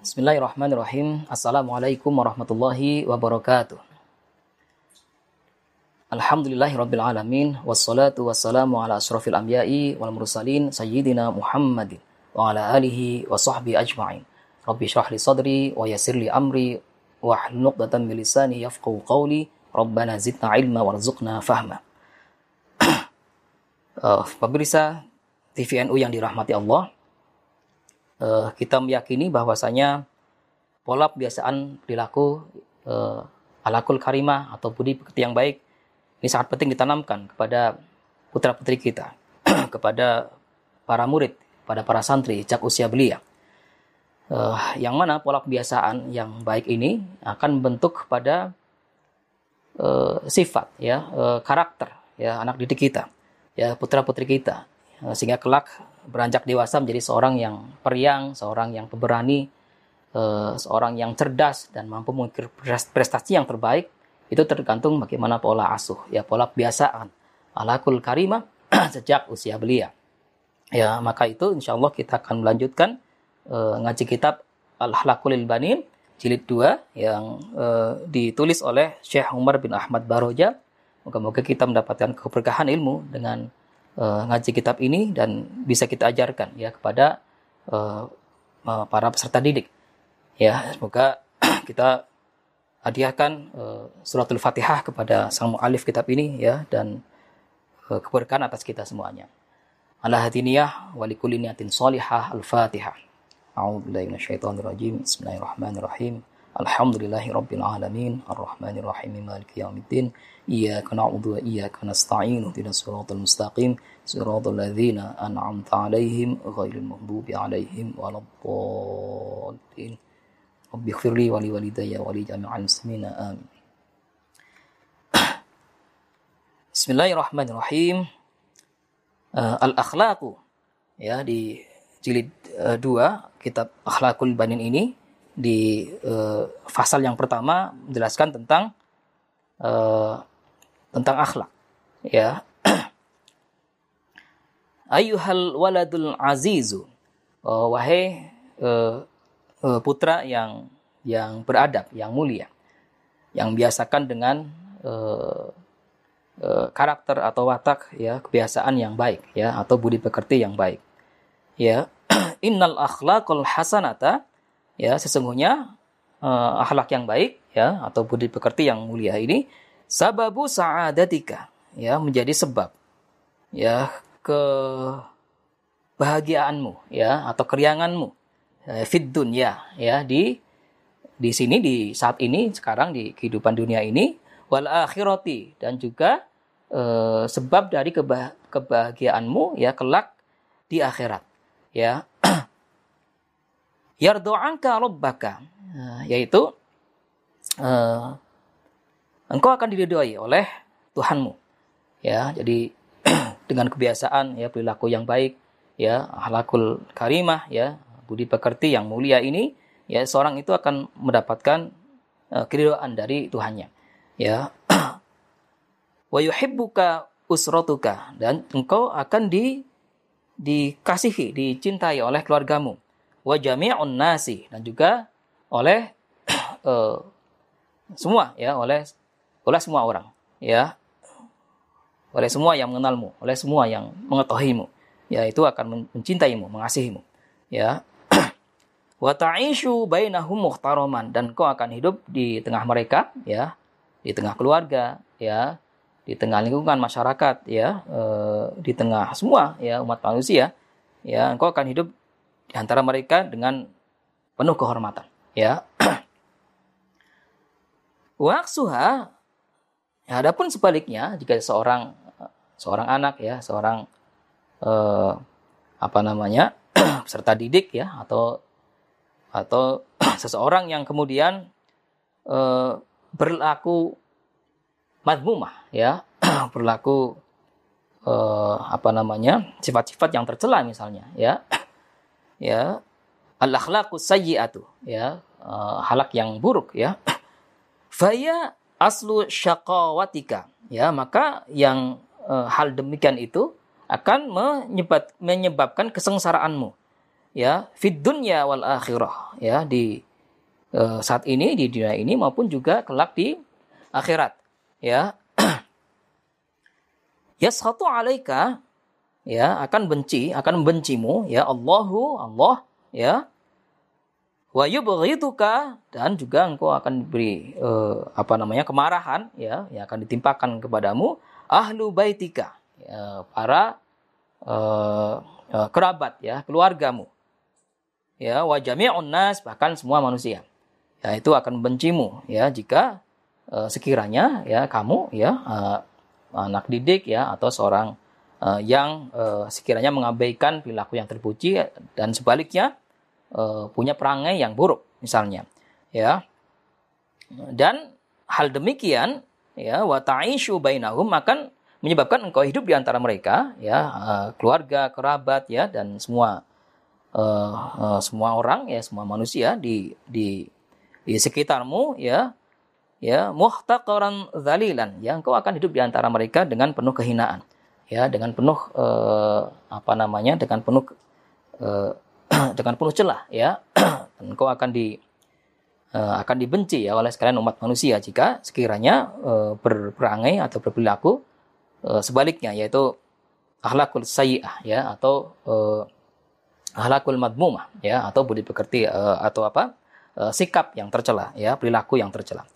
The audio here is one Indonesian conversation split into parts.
Bismillahirrahmanirrahim. Assalamualaikum warahmatullahi wabarakatuh. Alhamdulillahi wassalatu wassalamu ala asrafil anbiya'i wal mursalin sayyidina Muhammadin wa ala alihi wa sahbihi ajma'in. Rabbi syrah sadri wa yassir amri wa hlul 'uqdatam min qawli. Rabbana zidna ilma warzuqna fahma. uh, pemirsa TVNU yang dirahmati Allah, uh, kita meyakini bahwasanya pola kebiasaan perilaku uh, alakul karimah atau budi pekerti yang baik ini sangat penting ditanamkan kepada putra-putri kita, kepada para murid, pada para santri sejak usia belia. Uh, yang mana pola kebiasaan yang baik ini akan membentuk pada uh, sifat ya uh, karakter ya anak didik kita ya putra putri kita sehingga kelak beranjak dewasa menjadi seorang yang periang seorang yang pemberani uh, seorang yang cerdas dan mampu mengukir prestasi yang terbaik itu tergantung bagaimana pola asuh. Ya pola kebiasaan. Alakul karimah sejak usia belia. Ya maka itu insya Allah kita akan melanjutkan uh, ngaji kitab al-halakul banin jilid 2 yang uh, ditulis oleh Syekh Umar bin Ahmad Baroja. Moga-moga kita mendapatkan keberkahan ilmu dengan uh, ngaji kitab ini dan bisa kita ajarkan ya kepada uh, uh, para peserta didik. Ya, semoga kita hadiahkan uh, suratul Fatihah kepada sang mu'alif kitab ini ya dan uh, keberkahan atas kita semuanya. Ala hadiniyah wa likulli niyatin shalihah al-Fatihah. A'udzu billahi minasyaitonir rajim. Bismillahirrahmanirrahim. Alhamdulillahi Rabbil Alamin Ar-Rahmanir Rahim Maliki Yawmiddin Iyaka na'budu wa iyaka nasta'in Ihdinas siratal mustaqim Siratal ladzina an'amta 'alaihim ghairil maghdubi 'alaihim waladdallin. Rabbi ighfirli wa li walidayya Wali li jami'il muslimin amin. Bismillahirrahmanirrahim. Eh, uh, Al-akhlaku ya di jilid eh, 2 uh, kitab Akhlakul Banin ini di uh, pasal yang pertama menjelaskan tentang uh, tentang akhlak ya. Ayuhal waladul azizu oh, wahai uh, putra yang yang beradab yang mulia yang biasakan dengan uh, uh, karakter atau watak ya kebiasaan yang baik ya atau budi pekerti yang baik ya. Innal akhlaqul hasanata ya sesungguhnya uh, akhlak yang baik ya atau budi pekerti yang mulia ini sababu sa'adatika ya menjadi sebab ya ke bahagiaanmu ya atau kerianganmu ya, fid dunya ya di di sini di saat ini sekarang di kehidupan dunia ini wal akhirati dan juga uh, sebab dari kebah kebahagiaanmu ya kelak di akhirat ya yardu'anka rabbaka. Nah, yaitu uh, engkau akan diridhoi oleh Tuhanmu. Ya jadi dengan kebiasaan ya perilaku yang baik ya halakul karimah ya budi pekerti yang mulia ini ya seorang itu akan mendapatkan uh, keridhaan dari Tuhannya. Ya wa yuhibbuka usratuka. Dan engkau akan di dikasihi dicintai oleh keluargamu wa jami'un nasi. Dan juga oleh uh, semua ya oleh oleh semua orang ya. Oleh semua yang mengenalmu oleh semua yang mengetahuimu ya. Itu akan mencintaimu mengasihimu ya. Wa ta'ishu bainahum muhtaraman. Dan kau akan hidup di tengah mereka ya. Di tengah keluarga ya. Di tengah lingkungan masyarakat ya. E, di tengah semua ya umat manusia ya. Engkau akan hidup di antara mereka dengan penuh kehormatan. Ya. Waksuha, ya, adapun sebaliknya jika seorang seorang anak ya, seorang eh, apa namanya peserta didik ya atau atau seseorang yang kemudian eh, berlaku madmumah ya, berlaku eh, apa namanya sifat-sifat yang tercela misalnya ya ya. Al akhlaqu sayyi'atu. Ya. Uh, halak yang buruk ya. Faya aslu syaqawatika. Ya maka yang uh, hal demikian itu akan menyebab, menyebabkan kesengsaraanmu. Ya fid dunya wal akhirah. Ya di uh, saat ini di dunia ini maupun juga kelak di akhirat. Ya. Yaskhatu alaika ya akan benci akan membencimu. Ya Allahu Allah ya. Wa yubghituka dan juga engkau akan diberi uh, apa namanya kemarahan ya yang akan ditimpakan kepadamu. Ahlu baitika ya, para uh, uh, kerabat ya keluargamu. Ya wa jami'un nas bahkan semua manusia. Ya itu akan membencimu ya jika uh, sekiranya ya kamu ya uh, anak didik ya atau seorang uh, yang uh, sekiranya mengabaikan perilaku yang terpuji dan sebaliknya uh, punya perangai yang buruk misalnya ya. Dan hal demikian ya wa ta'ishu bainahum akan menyebabkan engkau hidup di antara mereka ya uh, keluarga kerabat ya dan semua uh, uh, semua orang ya semua manusia di di di sekitarmu ya ya muhtaqaran zalilan ya engkau akan hidup di antara mereka dengan penuh kehinaan ya dengan penuh uh, apa namanya dengan penuh uh, dengan penuh celah ya. Engkau akan di uh, akan dibenci ya oleh sekalian umat manusia jika sekiranya uh, berperangai atau berperilaku uh, sebaliknya yaitu akhlakul sayyi'ah ya atau uh, akhlakul madmumah ya atau budi pekerti uh, atau apa uh, sikap yang tercela ya perilaku yang tercela.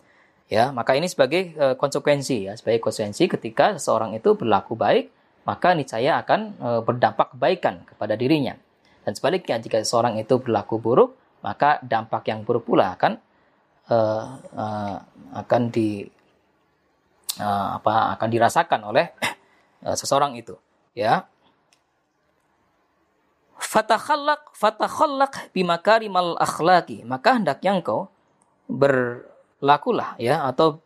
Ya maka ini sebagai uh, konsekuensi ya sebagai konsekuensi ketika seseorang itu berlaku baik maka niscaya akan uh, berdampak kebaikan kepada dirinya dan sebaliknya, jika seorang itu berlaku buruk, maka dampak yang buruk pula akan uh, uh, akan di uh, apa akan dirasakan oleh uh, seseorang itu, ya. Fatakhallaq fatakhallaq bimakarimal akhlaqi, maka hendaknya engkau berlakulah ya atau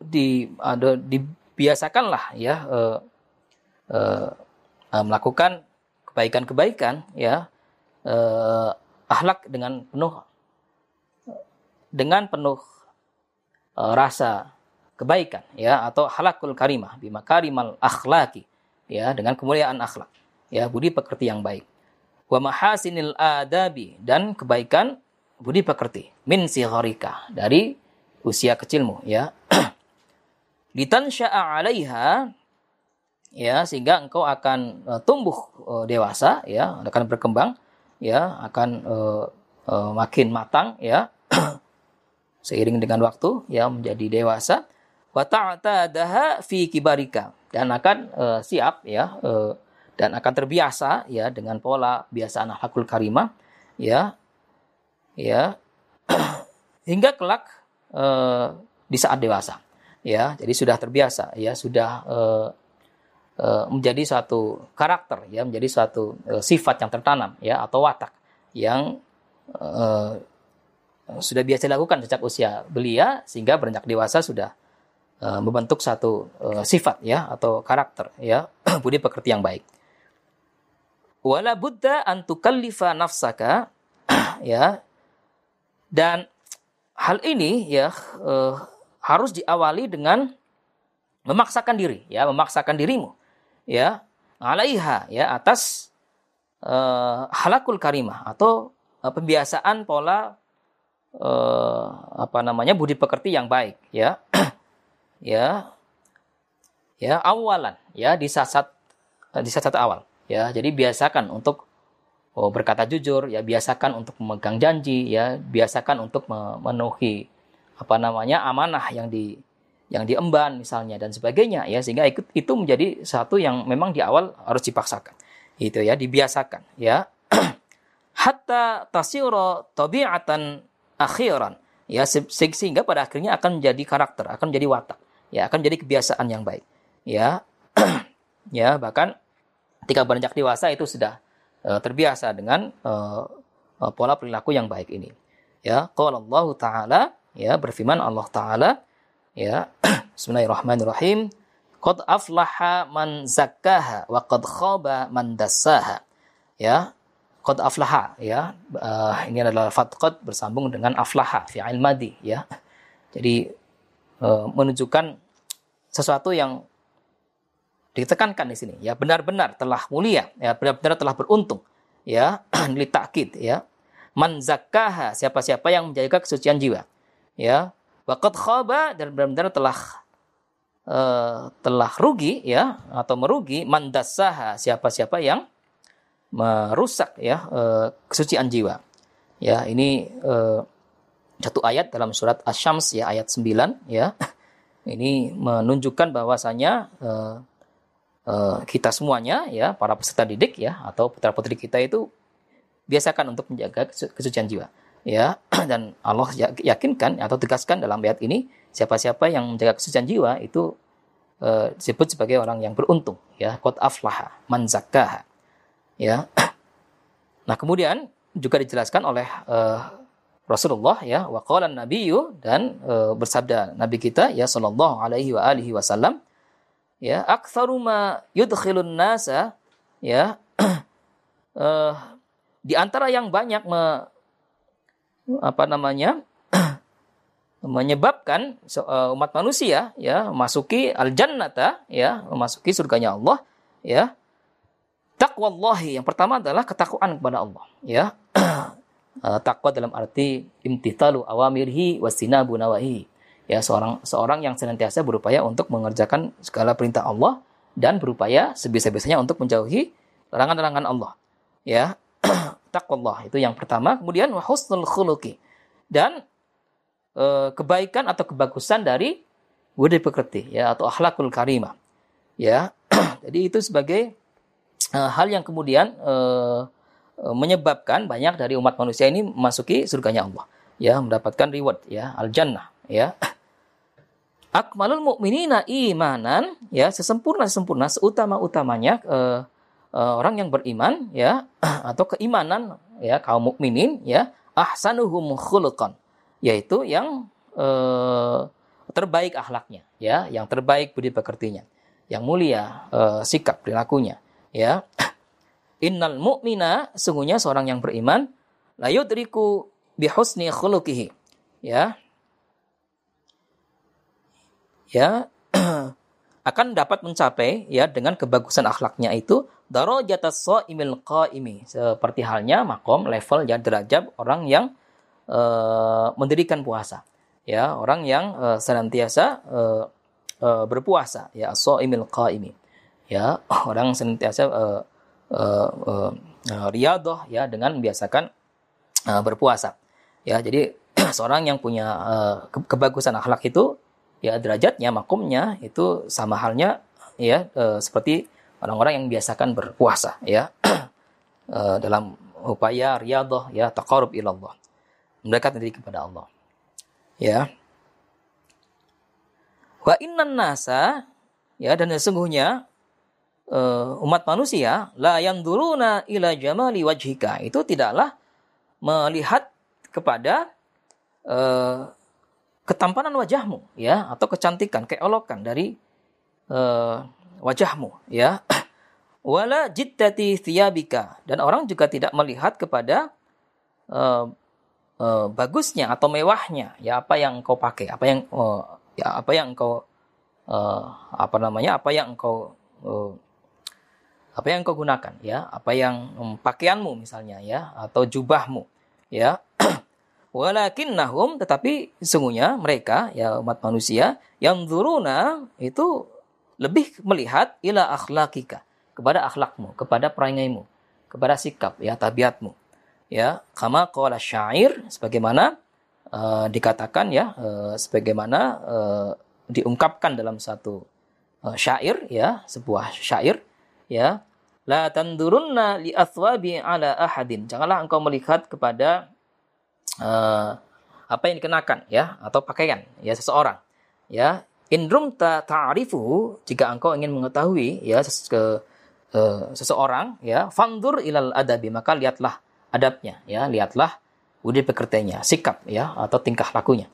di ada dibiasakanlah ya uh, uh, melakukan kebaikan-kebaikan ya eh, akhlak dengan penuh dengan penuh eh, rasa kebaikan ya atau halakul karimah bima karimal akhlaki ya dengan kemuliaan akhlak ya budi pekerti yang baik. Wa mahasinil adabi dan kebaikan budi pekerti min sigharika dari usia kecilmu ya. Litansya'a 'alaiha ya sehingga engkau akan uh, tumbuh uh, dewasa ya akan berkembang ya akan uh, uh, makin matang ya seiring dengan waktu ya menjadi dewasa. Wa ta'tadaha fi kibarika. Dan akan uh, siap ya uh, dan akan terbiasa ya dengan pola biasaan hakul karimah ya ya hingga kelak uh, di saat dewasa ya. Jadi sudah terbiasa ya sudah uh, menjadi suatu karakter ya menjadi suatu uh, sifat yang tertanam ya atau watak yang uh, sudah biasa dilakukan sejak usia belia sehingga beranjak dewasa sudah uh, membentuk satu uh, sifat ya atau karakter ya budi pekerti yang baik. Wala buddha antukallifa nafsaka ya dan hal ini ya uh, harus diawali dengan memaksakan diri ya memaksakan dirimu ya alaiha ya atas uh, halakul karimah atau uh, pembiasaan pola uh, apa namanya budi pekerti yang baik ya. Ya. Ya awalan ya di saat di saat awal ya. Jadi biasakan untuk oh, berkata jujur ya biasakan untuk memegang janji ya. Biasakan untuk memenuhi apa namanya amanah yang di yang diemban misalnya dan sebagainya ya. Sehingga ikut itu menjadi satu yang memang di awal harus dipaksakan. Itu ya dibiasakan ya. Hatta tasiro tabiatan akhiran. Ya sehingga pada akhirnya akan menjadi karakter akan menjadi watak ya. Akan menjadi kebiasaan yang baik ya. Ya bahkan ketika beranjak dewasa itu sudah uh, terbiasa dengan uh, pola perilaku yang baik ini ya. Qala Allah taala ya berfirman Allah taala Ya. Bismillahirrahmanirrahim. Qad aflaha man zakkaha wa qad khaba man dassaha. Ya. Qad aflaha ya. Uh, ini adalah fatqad bersambung dengan aflaha fi'il madi ya. Jadi uh, menunjukkan sesuatu yang ditekankan di sini ya benar-benar telah mulia ya benar-benar telah beruntung ya litakid ya man zakkaha siapa-siapa yang menjaga kesucian jiwa ya waqad khaba dan benar-benar telah uh, telah rugi ya atau merugi man dassaha siapa-siapa yang merusak ya uh, kesucian jiwa. Ya ini uh, satu ayat dalam surat Asy-Syams ya ayat 9 ya. Ini menunjukkan bahwasanya uh, uh, kita semuanya ya para peserta didik ya atau putra putri kita itu biasakan untuk menjaga kesucian jiwa ya dan Allah ya, yakinkan atau tegaskan dalam ayat ini siapa-siapa yang menjaga kesucian jiwa itu uh, disebut sebagai orang yang beruntung ya. Qad aflaha man ya. Nah kemudian juga dijelaskan oleh uh, Rasulullah ya. Waqala nabiyyu dan uh, bersabda nabi kita ya sallallahu alaihi wa alihi wasallam ya aktsaru ma yudkhilun nasa ya. Uh, di antara yang banyak me, apa namanya menyebabkan uh, umat manusia ya masuki al jannata ya memasuki surganya Allah ya. Takwallahi yang pertama adalah ketakwaan kepada Allah ya. Uh, takwa dalam arti imtithalu awamirhi wasinabu nawahi ya. Seorang seorang yang senantiasa berupaya untuk mengerjakan segala perintah Allah dan berupaya sebisa-bisanya untuk menjauhi larangan-larangan Allah ya taqwallah. Itu yang pertama. Kemudian wa husnul dan e, kebaikan atau kebagusan dari budi pekerti ya atau akhlakul karimah. Ya jadi itu sebagai e, hal yang kemudian e, e, menyebabkan banyak dari umat manusia ini memasuki surganya Allah. Ya mendapatkan reward ya al jannah ya. Akmalul mukminina imanan ya sesempurna sempurna seutama utamanya e, uh, orang yang beriman ya atau keimanan ya kaum mukminin ya ahsanuhum khuluqan yaitu yang uh, terbaik akhlaknya ya yang terbaik budi pekertinya yang mulia uh, sikap perilakunya ya. Innal mu'mina sungguhnya seorang yang beriman la yudriku bihusni khuluqihi ya. Ya akan dapat mencapai ya dengan kebagusan akhlaknya itu darajatas shaimil qaimi. Seperti halnya makom level ya derajat orang yang uh, mendirikan puasa. Ya orang yang uh, senantiasa uh, uh, berpuasa. Ya shaimil qaimi. Ya orang senantiasa uh, uh, uh, uh, ya dengan membiasakan uh, berpuasa. Ya jadi seorang yang punya uh, kebagusan akhlak itu ya derajatnya makomnya itu sama halnya ya uh, seperti orang-orang yang biasakan berpuasa ya. Eh, dalam upaya riyadhah ya taqarrub ilallah. Mendekat diri kepada Allah ya. Wa innan nasa ya dan sesungguhnya uh, umat manusia la yanzuruna ila jamali wajhika. Itu tidaklah melihat kepada uh, ketampanan wajahmu ya atau kecantikan keelokan dari uh, wajahmu ya. Wala jiddati thiyabika. Dan orang juga tidak melihat kepada uh, uh, bagusnya atau mewahnya ya apa yang engkau pakai apa yang uh, ya apa yang engkau uh, apa namanya apa yang engkau uh, apa yang engkau gunakan ya apa yang um, pakaianmu misalnya ya atau jubahmu ya walakinnahum tetapi sesungguhnya mereka ya umat manusia yang zuruna itu lebih melihat ila akhlakika kepada akhlakmu, kepada perangaimu, kepada sikap ya tabiatmu. Ya, kama qala syair sebagaimana uh, dikatakan ya uh, sebagaimana uh, diungkapkan dalam satu uh, syair ya, sebuah syair ya. La tandurunna li athwabi ala ahadin. Janganlah engkau melihat kepada uh, apa yang dikenakan ya atau pakaian ya seseorang ya. Indrum ta ta'rifuhu jika engkau ingin mengetahui ya ke uh, seseorang ya fandur ilal adabi maka lihatlah adabnya ya lihatlah budi pekertinya sikap ya atau tingkah lakunya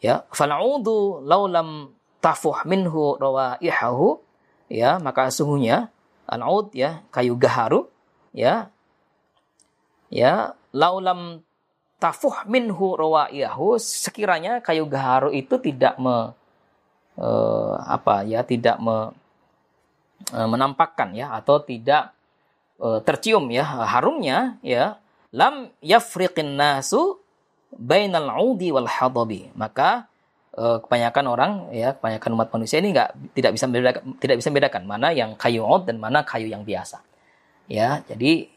ya. Fal'udu laulam tafuh minhu rawaihahu ya maka sungguhnya al'ud ya kayu gaharu ya ya laulam tafuh minhu rawaihahu sekiranya kayu gaharu itu tidak me, uh, apa ya tidak me, uh, menampakkan ya atau tidak uh, tercium ya harumnya ya lam yafriqin nasu bainal audi wal hadabi. Maka kebanyakan orang ya kebanyakan umat manusia ini nggak tidak bisa membedakan tidak bisa membedakan mana yang kayu oud dan mana kayu yang biasa. Ya jadi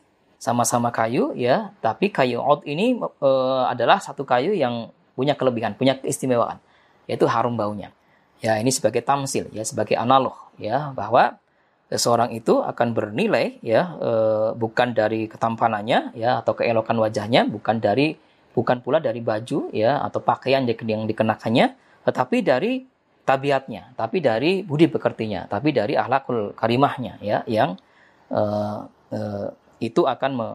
sama-sama kayu ya. Tapi kayu oud ini uh, adalah satu kayu yang punya kelebihan punya keistimewaan yaitu harum baunya. Ya ini sebagai tamsil ya sebagai analog ya bahwa seseorang itu akan bernilai ya e, bukan dari ketampanannya ya atau keelokan wajahnya bukan dari bukan pula dari baju ya atau pakaian yang dikenakannya tetapi dari tabiatnya tapi dari budi pekertinya tapi dari akhlakul karimahnya ya yang e, e, itu akan me,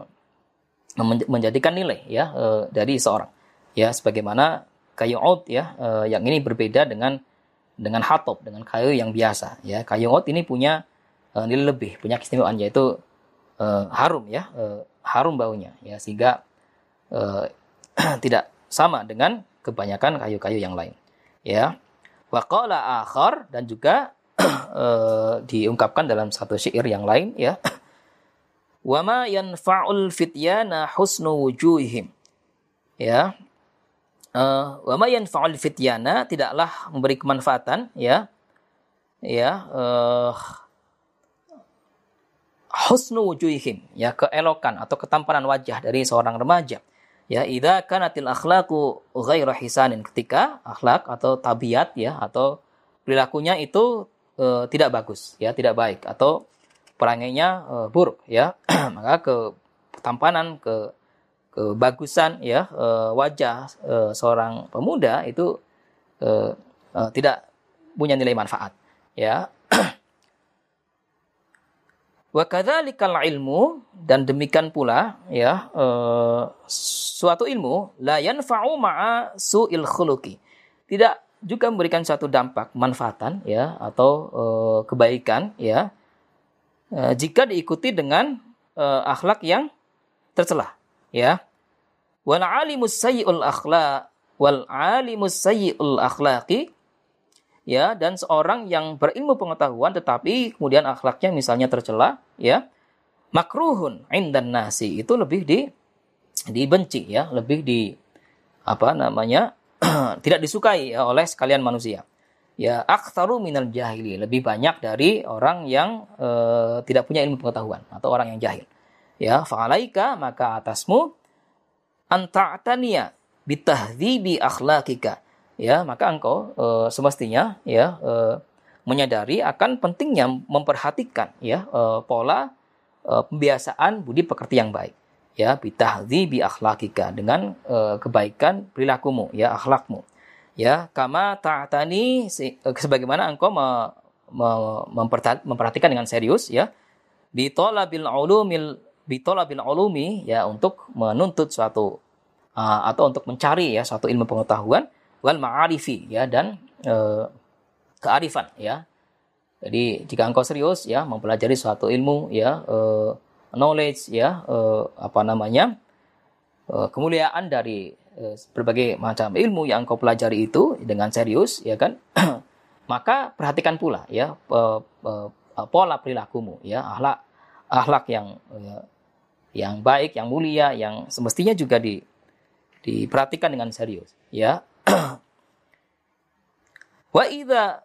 menjadikan nilai ya e, dari seorang ya sebagaimana kayu out ya e, yang ini berbeda dengan dengan hatop dengan kayu yang biasa ya kayu out ini punya uh, nilai lebih, punya keistimewaan yaitu uh, harum ya, uh, harum baunya ya sehingga uh, tidak sama dengan kebanyakan kayu-kayu yang lain. Ya. Waqala akhar dan juga uh, diungkapkan dalam satu syair yang lain ya. Wama yanfa'ul fityana husnu wujuhihim. Ya. Uh, wama yanfa'ul fityana tidaklah memberi kemanfaatan ya. Ya, uh, husnu wujuhihim ya keelokan atau ketampanan wajah dari seorang remaja ya idza kanatil akhlaqu ghairu hisanin ketika akhlak atau tabiat ya atau perilakunya itu e, tidak bagus ya tidak baik atau perangainya e, buruk ya. Maka ke ketampanan ke kebagusan ya e, wajah e, seorang pemuda itu e, e, tidak punya nilai manfaat ya. Wa kadzalikal ilmu dan demikian pula ya uh, suatu ilmu la yanfa'u ma'a su'il khuluqi. Tidak juga memberikan suatu dampak manfaatan ya atau uh, kebaikan ya uh, jika diikuti dengan uh, akhlak yang tercela ya. Wal alimus sayyi'ul akhlaq wal alimus sayyi'ul akhlaqi ya dan seorang yang berilmu pengetahuan tetapi kemudian akhlaknya misalnya tercela ya. Makruhun indan nasi itu lebih di dibenci ya. Lebih di apa namanya tidak disukai ya, oleh sekalian manusia ya aktsaru minal jahili. Lebih banyak dari orang yang e, tidak punya ilmu pengetahuan atau orang yang jahil. Ya fa'alaika maka atasmu anta'taniya bitahdzibi akhlakika. Ya maka engkau e, semestinya ya e, menyadari akan pentingnya memperhatikan ya e, pola e, pembiasaan budi pekerti yang baik. Ya bitahzi bi akhlakika. Dengan e, kebaikan perilakumu ya akhlakmu ya kama ta'tani sebagaimana engkau me, me, memperhatikan dengan serius ya bi talabil ulumil bi talabil ulumi ya untuk menuntut suatu uh, atau untuk mencari ya suatu ilmu pengetahuan wal ma'arifi ya dan e, kearifan ya. Jadi jika engkau serius ya mempelajari suatu ilmu ya e, knowledge ya e, apa namanya e, kemuliaan dari berbagai macam ilmu yang engkau pelajari itu dengan serius ya kan? Maka perhatikan pula ya e, e, pola perilakumu ya akhlak akhlak yang e, yang baik yang mulia yang semestinya juga di diperhatikan dengan serius ya. Wa idza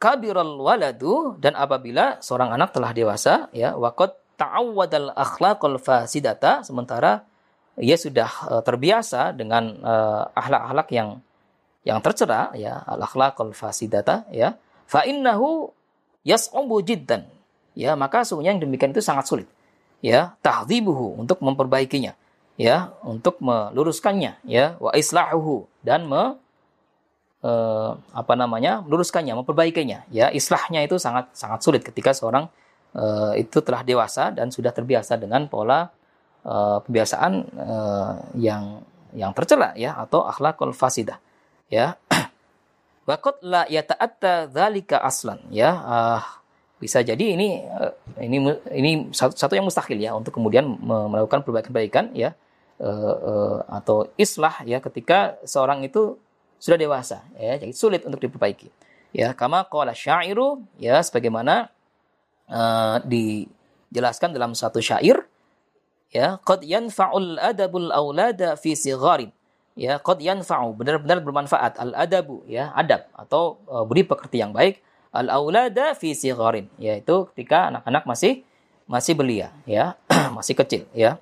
kabiral waladu dan apabila seorang anak telah dewasa ya waqad ta'awwadal akhlaqal fasidata sementara ia sudah uh, terbiasa dengan uh, akhlak-akhlak yang yang tercela ya al-akhlaqal fasidata ya. Fa innahu yas'ubu jiddan ya. Maka sungguhnya yang demikian itu sangat sulit ya. Tahdhibuhu untuk memperbaikinya ya. Untuk meluruskannya ya. Wa islahuhu dan me, eh, apa namanya meluruskannya memperbaikinya ya. Islahnya itu sangat sangat sulit ketika seorang eh, itu telah dewasa dan sudah terbiasa dengan pola eh, pembiasaan eh, yang yang tercela ya atau akhlakul fasidah ya. Wakot la yata'atta dzalika aslan ya. Uh, bisa jadi ini uh, ini ini satu, satu yang mustahil ya untuk kemudian melakukan perbaikan-perbaikan ya. Uh, uh, atau islah ya ketika seorang itu sudah dewasa ya. Jadi sulit untuk diperbaiki ya. Kama qala syairu ya sebagaimana uh, di jelaskan dalam satu syair ya qad yanfa'ul adabul aulada fi sigharin. Ya qad yanfa'u benar-benar bermanfaat. Al adabu ya adab atau uh, budi pekerti yang baik. Al aulada fi sigharin yaitu ketika anak-anak masih masih belia ya masih kecil ya.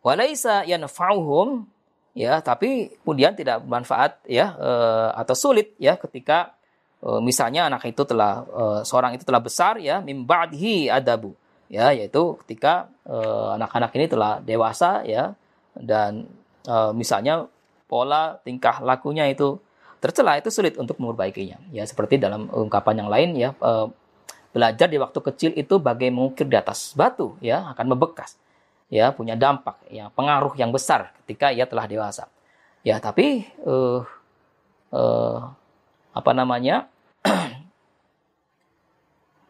Walaisa yanfa'uhum ya tapi kemudian tidak bermanfaat ya uh, atau sulit ya ketika uh, misalnya anak itu telah seorang itu telah besar ya mim ba'dihi adabu ya yaitu ketika eh, anak-anak ini telah dewasa ya dan uh, misalnya pola tingkah lakunya itu tercela itu sulit untuk memperbaikinya. Ya seperti dalam ungkapan yang lain ya uh, belajar di waktu kecil itu bagai mengukir di atas batu ya akan membekas ya punya dampak ya pengaruh yang besar ketika ia telah dewasa. Ya tapi uh, uh, apa namanya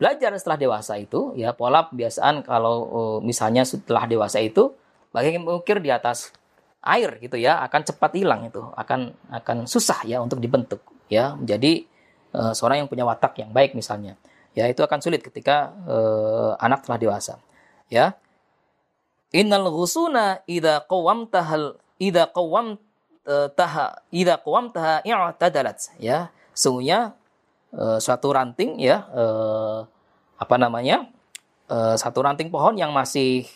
belajar setelah dewasa itu ya pola kebiasaan kalau uh, misalnya setelah dewasa itu bagaimana mengukir di atas air gitu ya akan cepat hilang itu akan akan susah ya untuk dibentuk ya. Menjadi uh, seorang yang punya watak yang baik misalnya ya itu akan sulit ketika uh, anak telah dewasa ya. Innal ghusuna idza qawamtahal idza qawam taha idza qawamtaha i'tadalat ya. Sungguhnya uh, suatu ranting ya uh, apa namanya uh, satu ranting pohon yang masih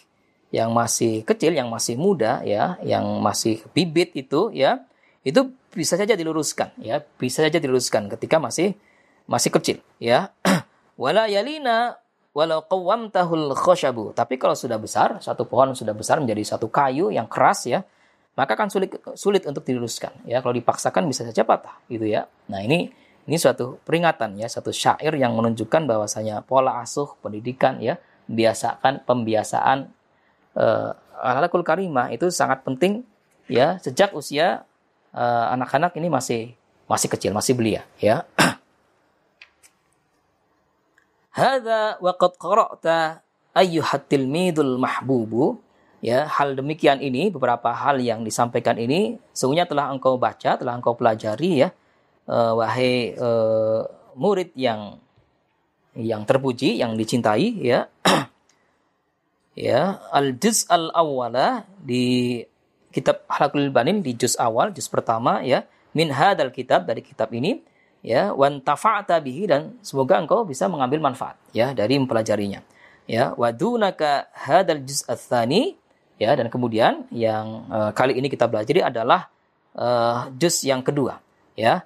yang masih kecil, yang masih muda ya, yang masih bibit itu ya, itu bisa saja diluruskan ya, bisa saja diluruskan ketika masih masih kecil ya. Wala yalina walau qawwamtahul khashabu. Tapi kalau sudah besar, satu pohon sudah besar menjadi satu kayu yang keras ya, maka akan sulit sulit untuk diluruskan ya. Kalau dipaksakan bisa saja patah gitu ya. Nah, ini ini suatu peringatan ya, satu syair yang menunjukkan bahwasanya pola asuh pendidikan ya, biasakan pembiasaan uh, akhlakul karimah itu sangat penting ya. Sejak usia uh, anak-anak ini masih masih kecil, masih belia ya. Hadza wa qad qara'ta ayyuhat tilmidul mahbubu. Ya hal demikian ini beberapa hal yang disampaikan ini sungguhnya telah engkau baca telah engkau pelajari ya uh, wahai uh, murid yang yang terpuji, yang dicintai ya. ya, al juz al awwala di kitab Halakul Banin di juz awal, juz pertama ya, min hadal kitab dari kitab ini ya, wan tafa'ata bihi dan semoga engkau bisa mengambil manfaat ya dari mempelajarinya. Ya, wadunaka hadal juz tsani ya dan kemudian yang uh, kali ini kita pelajari adalah uh, juz yang kedua ya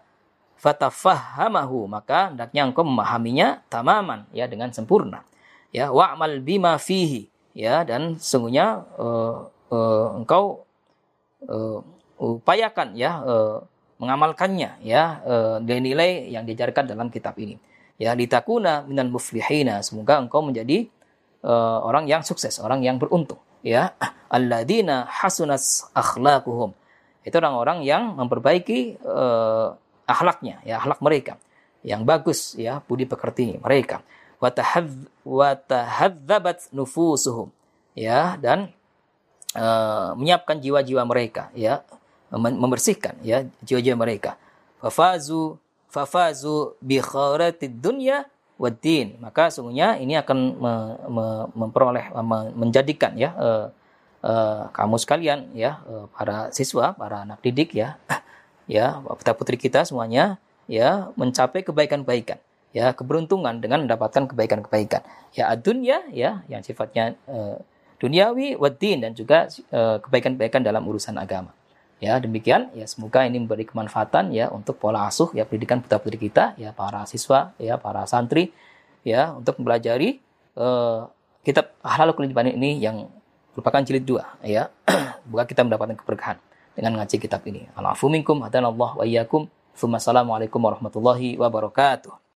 fatafahamahu maka hendaknya engkau memahaminya tamaman ya dengan sempurna. Ya wa'mal bima fihi. Ya dan sungguhnya uh, uh, engkau uh, upayakan ya uh, mengamalkannya ya uh, nilai yang diajarkan dalam kitab ini. Ya litakuna minal muflihina. Semoga engkau menjadi uh, orang yang sukses orang yang beruntung ya. Alladzina hasunas akhlaquhum. Itu orang-orang yang memperbaiki uh, akhlaknya, ya akhlak mereka yang bagus, ya budi pekerti mereka. Watahadzabat nufusuhum, ya dan uh, menyiapkan jiwa-jiwa mereka, ya membersihkan ya jiwa-jiwa mereka. Fafazu fafazu bi dunya waddin. Maka sungguhnya ini akan me, me, memperoleh me, menjadikan ya uh, uh, kamu sekalian ya uh, para siswa, para anak didik ya ya putra putri kita semuanya ya mencapai kebaikan-kebaikan ya keberuntungan dengan mendapatkan kebaikan-kebaikan. Ya dunia ya yang sifatnya uh, duniawi wadin dan juga uh, kebaikan-kebaikan dalam urusan agama. Ya demikian ya semoga ini memberi kemanfaatan ya untuk pola asuh ya pendidikan putra putri kita ya para siswa ya para santri ya untuk mempelajari uh, kitab halal kuliah ini yang merupakan jilid dua ya bukan kita mendapatkan keberkahan dengan ngaji kitab ini. Alafu minkum hadanallah wa iyyakum. Assalamualaikum warahmatullahi wabarakatuh.